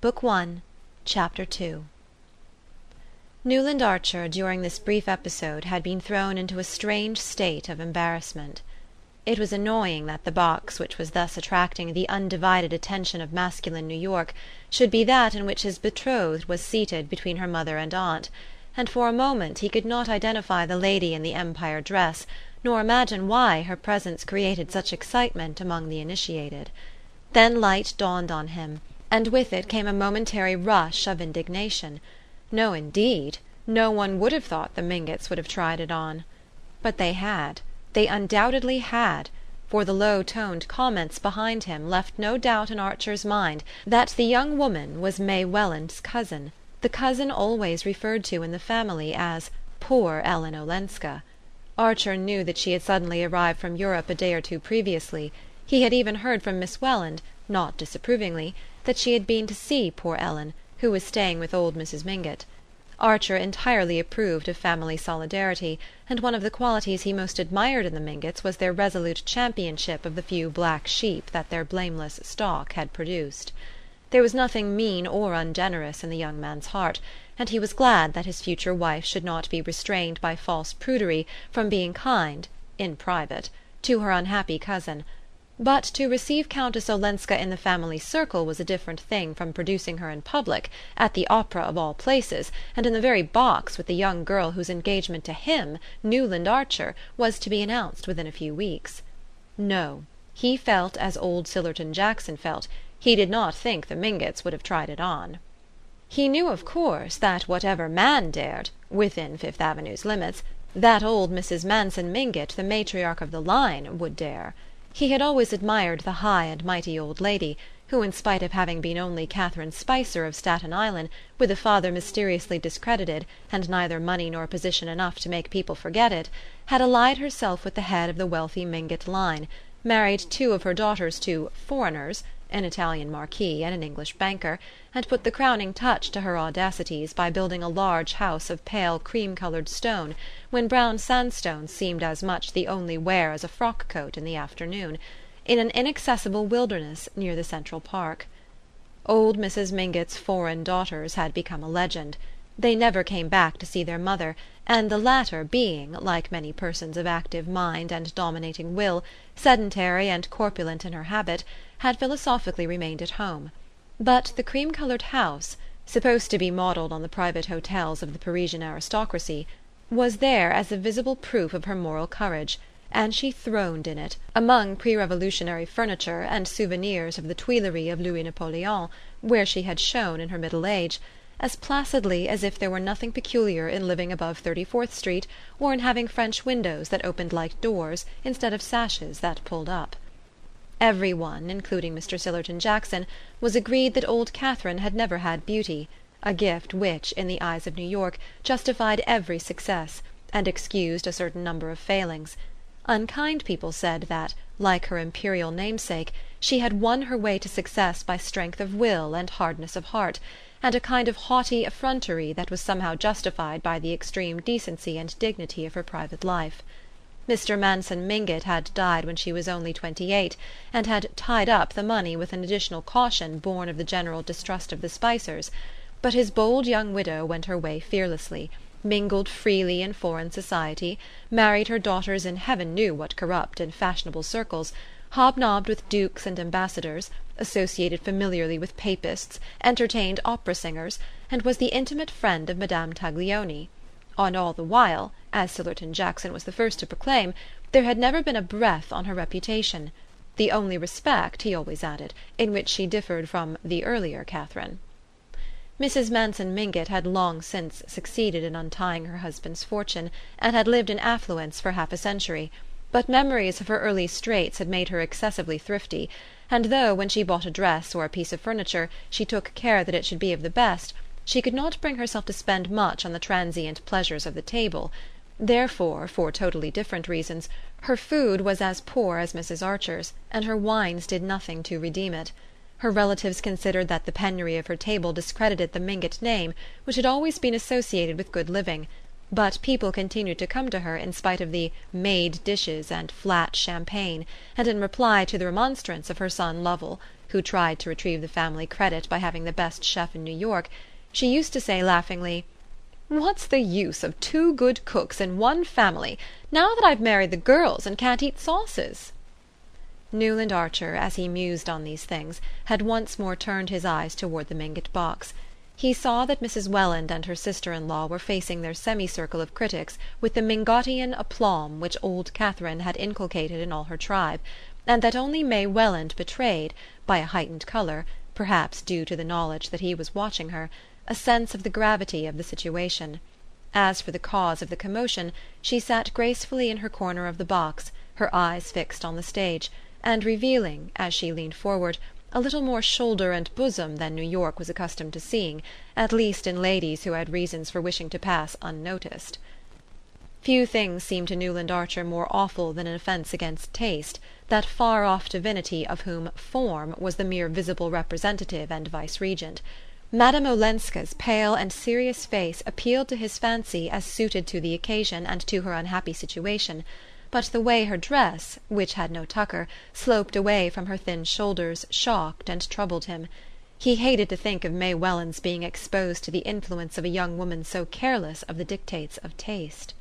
Book One, Chapter Two Newland Archer during this brief episode had been thrown into a strange state of embarrassment. It was annoying that the box which was thus attracting the undivided attention of masculine New York should be that in which his betrothed was seated between her mother and aunt, and for a moment he could not identify the lady in the Empire dress, nor imagine why her presence created such excitement among the initiated. Then light dawned on him and with it came a momentary rush of indignation. No indeed no one would have thought the Mingotts would have tried it on. But they had they undoubtedly had for the low toned comments behind him left no doubt in Archer's mind that the young woman was May Welland's cousin, the cousin always referred to in the family as "poor Ellen Olenska." Archer knew that she had suddenly arrived from Europe a day or two previously; he had even heard from Miss Welland, not disapprovingly that she had been to see poor Ellen, who was staying with old Mrs. Mingott. Archer entirely approved of family solidarity, and one of the qualities he most admired in the Mingotts was their resolute championship of the few black sheep that their blameless stock had produced. There was nothing mean or ungenerous in the young man's heart, and he was glad that his future wife should not be restrained by false prudery from being kind in private to her unhappy cousin but to receive Countess Olenska in the family circle was a different thing from producing her in public, at the opera of all places, and in the very box with the young girl whose engagement to him, Newland Archer, was to be announced within a few weeks. No, he felt as old Sillerton Jackson felt: he did not think the Mingotts would have tried it on. He knew of course that whatever man dared within Fifth Avenue's limits that old Mrs. Manson Mingott, the matriarch of the line, would dare. He had always admired the high and mighty old lady, who, in spite of having been only Catherine Spicer of Staten Island, with a father mysteriously discredited and neither money nor position enough to make people forget it, had allied herself with the head of the wealthy Mingott line, married two of her daughters to "foreigners" an Italian marquis and an English banker, and put the crowning touch to her audacities by building a large house of pale cream coloured stone when brown sandstone seemed as much the only wear as a frock coat in the afternoon, in an inaccessible wilderness near the Central Park. Old Mrs. Mingott's foreign daughters had become a legend. They never came back to see their mother, and the latter being, like many persons of active mind and dominating will, sedentary and corpulent in her habit, had philosophically remained at home; but the cream coloured house, supposed to be modelled on the private hotels of the Parisian aristocracy, was there as a visible proof of her moral courage, and she throned in it, among pre revolutionary furniture and souvenirs of the Tuileries of Louis Napoleon, where she had shone in her middle age, as placidly as if there were nothing peculiar in living above Thirty fourth Street or in having French windows that opened like doors instead of sashes that pulled up. Every one, including Mr. Sillerton Jackson, was agreed that old Catherine had never had beauty, a gift which, in the eyes of New York, justified every success, and excused a certain number of failings. Unkind people said that, like her imperial namesake, she had won her way to success by strength of will and hardness of heart, and a kind of haughty effrontery that was somehow justified by the extreme decency and dignity of her private life. Mr. Manson Mingott had died when she was only twenty eight, and had "tied up" the money with an additional caution born of the general distrust of the Spicers; but his bold young widow went her way fearlessly, mingled freely in foreign society, married her daughters in heaven knew what corrupt and fashionable circles, hobnobbed with dukes and ambassadors, associated familiarly with papists, entertained opera singers, and was the intimate friend of Madame Taglioni on all the while, as Sillerton Jackson was the first to proclaim, there had never been a breath on her reputation the only respect, he always added, in which she differed from the earlier Catherine. Mrs. Manson Mingott had long since succeeded in untying her husband's fortune, and had lived in affluence for half a century; but memories of her early straits had made her excessively thrifty, and though, when she bought a dress or a piece of furniture, she took care that it should be of the best she could not bring herself to spend much on the transient pleasures of the table; therefore, for totally different reasons, her food was as poor as Mrs. Archer's, and her wines did nothing to redeem it. Her relatives considered that the penury of her table discredited the Mingott name, which had always been associated with good living; but people continued to come to her in spite of the "made" dishes and flat champagne, and in reply to the remonstrance of her son Lovell, who tried to retrieve the family credit by having the best chef in New York, she used to say laughingly: "What's the use of two good cooks in one family, now that I've married the girls and can't eat sauces?" Newland Archer, as he mused on these things, had once more turned his eyes toward the Mingott box. He saw that Mrs. Welland and her sister in law were facing their semicircle of critics with the Mingottian aplomb which old Catherine had inculcated in all her tribe, and that only May Welland betrayed, by a heightened colour, perhaps due to the knowledge that he was watching her, a sense of the gravity of the situation. As for the cause of the commotion, she sat gracefully in her corner of the box, her eyes fixed on the stage and revealing, as she leaned forward, a little more shoulder and bosom than New York was accustomed to seeing, at least in ladies who had reasons for wishing to pass unnoticed. Few things seemed to Newland Archer more awful than an offence against taste, that far off divinity of whom "form" was the mere visible representative and vice-regent. Madame Olenska's pale and serious face appealed to his fancy as suited to the occasion and to her unhappy situation but the way her dress, which had no tucker, sloped away from her thin shoulders shocked and troubled him. He hated to think of May Welland's being exposed to the influence of a young woman so careless of the dictates of taste.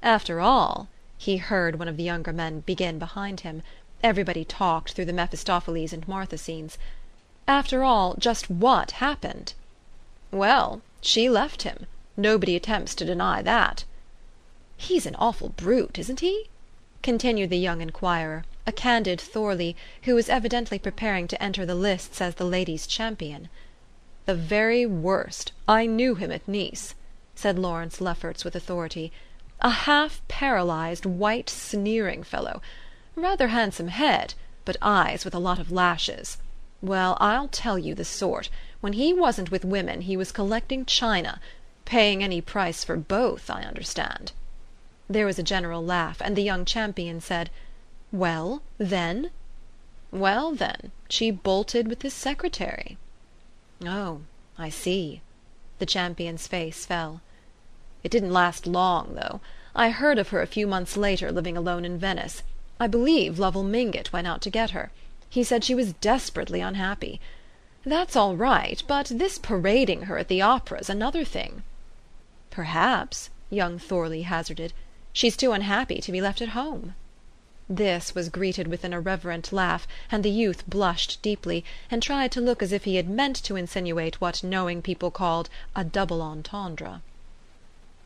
"After all," he heard one of the younger men begin behind him everybody talked through the Mephistopheles and Martha scenes "after all, just what happened?" "Well, she left him. Nobody attempts to deny that. "He's an awful brute, isn't he?" continued the young enquirer, a candid Thorley, who was evidently preparing to enter the lists as the ladies' champion. "The very worst. I knew him at Nice," said Lawrence Lefferts with authority. "A half paralysed white sneering fellow. Rather handsome head, but eyes with a lot of lashes. Well, I'll tell you the sort: when he wasn't with women he was collecting china paying any price for both, I understand. There was a general laugh, and the young champion said: "Well, then?" "Well, then, she bolted with his secretary." "Oh, I see." The champion's face fell. "It didn't last long, though. I heard of her a few months later living alone in Venice. I believe Lovell Mingott went out to get her. He said she was desperately unhappy. That's all right, but this parading her at the opera's another thing." "Perhaps," young Thorley hazarded. She's too unhappy to be left at home." This was greeted with an irreverent laugh, and the youth blushed deeply, and tried to look as if he had meant to insinuate what knowing people called a double entendre.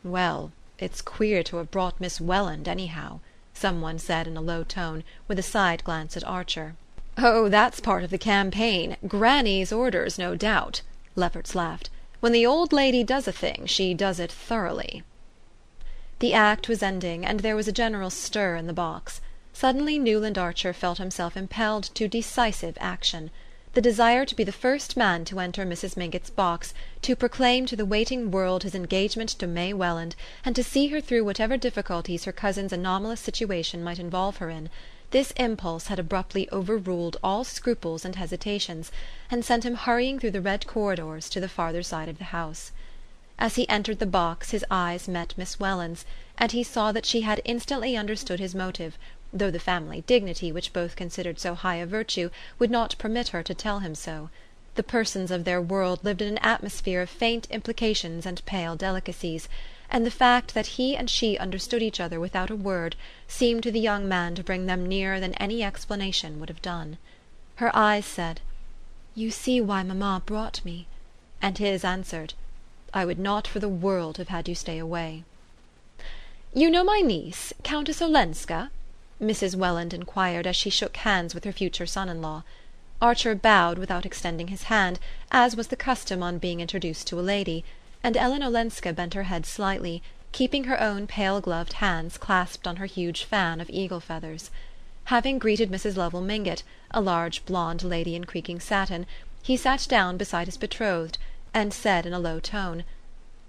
"Well, it's queer to have brought Miss Welland, anyhow," some one said in a low tone, with a side glance at Archer. "Oh, that's part of the campaign granny's orders, no doubt," Lefferts laughed. "When the old lady does a thing she does it thoroughly." The act was ending, and there was a general stir in the box. Suddenly Newland Archer felt himself impelled to decisive action. The desire to be the first man to enter Mrs. Mingott's box, to proclaim to the waiting world his engagement to May Welland, and to see her through whatever difficulties her cousin's anomalous situation might involve her in this impulse had abruptly overruled all scruples and hesitations, and sent him hurrying through the red corridors to the farther side of the house. As he entered the box his eyes met Miss Welland's, and he saw that she had instantly understood his motive, though the family dignity which both considered so high a virtue would not permit her to tell him so. The persons of their world lived in an atmosphere of faint implications and pale delicacies, and the fact that he and she understood each other without a word seemed to the young man to bring them nearer than any explanation would have done. Her eyes said: "You see why mamma brought me," and his answered. I would not for the world have had you stay away." "You know my niece, Countess Olenska?" Mrs. Welland enquired as she shook hands with her future son in law. Archer bowed without extending his hand, as was the custom on being introduced to a lady, and Ellen Olenska bent her head slightly, keeping her own pale gloved hands clasped on her huge fan of eagle feathers. Having greeted Mrs. Lovell Mingott, a large blonde lady in creaking satin, he sat down beside his betrothed and said in a low tone: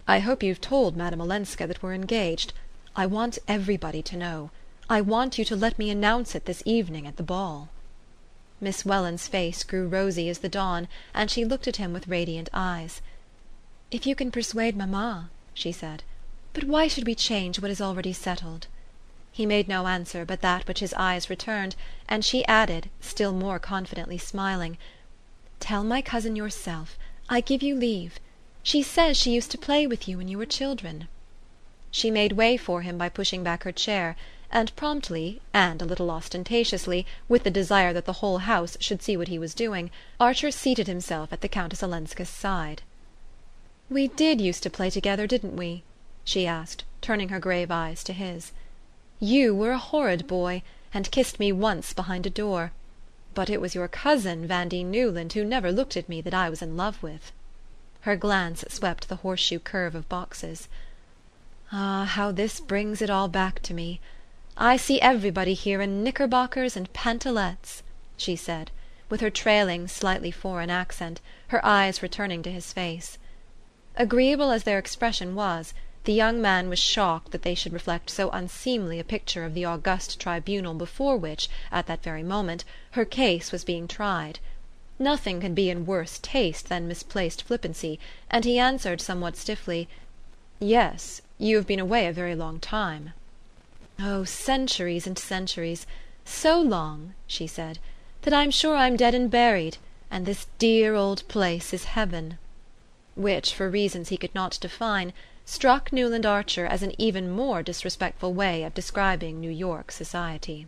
"I hope you've told Madame Olenska that we're engaged. I want everybody to know. I want you to let me announce it this evening at the ball." Miss Welland's face grew rosy as the dawn, and she looked at him with radiant eyes. "If you can persuade mamma," she said. But why should we change what is already settled? He made no answer but that which his eyes returned, and she added, still more confidently smiling, "Tell my cousin yourself. I give you leave. She says she used to play with you when you were children." She made way for him by pushing back her chair, and promptly, and a little ostentatiously, with the desire that the whole house should see what he was doing, Archer seated himself at the Countess Olenska's side. "We did use to play together, didn't we?" she asked, turning her grave eyes to his. "You were a horrid boy, and kissed me once behind a door. But it was your cousin, Vandie Newland, who never looked at me that I was in love with." Her glance swept the horseshoe curve of boxes. Ah, how this brings it all back to me! I see everybody here in knickerbockers and pantalettes," she said, with her trailing, slightly foreign accent, her eyes returning to his face. Agreeable as their expression was, the young man was shocked that they should reflect so unseemly a picture of the august tribunal before which, at that very moment, her case was being tried. Nothing could be in worse taste than misplaced flippancy, and he answered somewhat stiffly: "Yes. You have been away a very long time." "Oh, centuries and centuries so long," she said, "that I'm sure I'm dead and buried, and this dear old place is heaven." Which, for reasons he could not define, struck Newland Archer as an even more disrespectful way of describing New York society.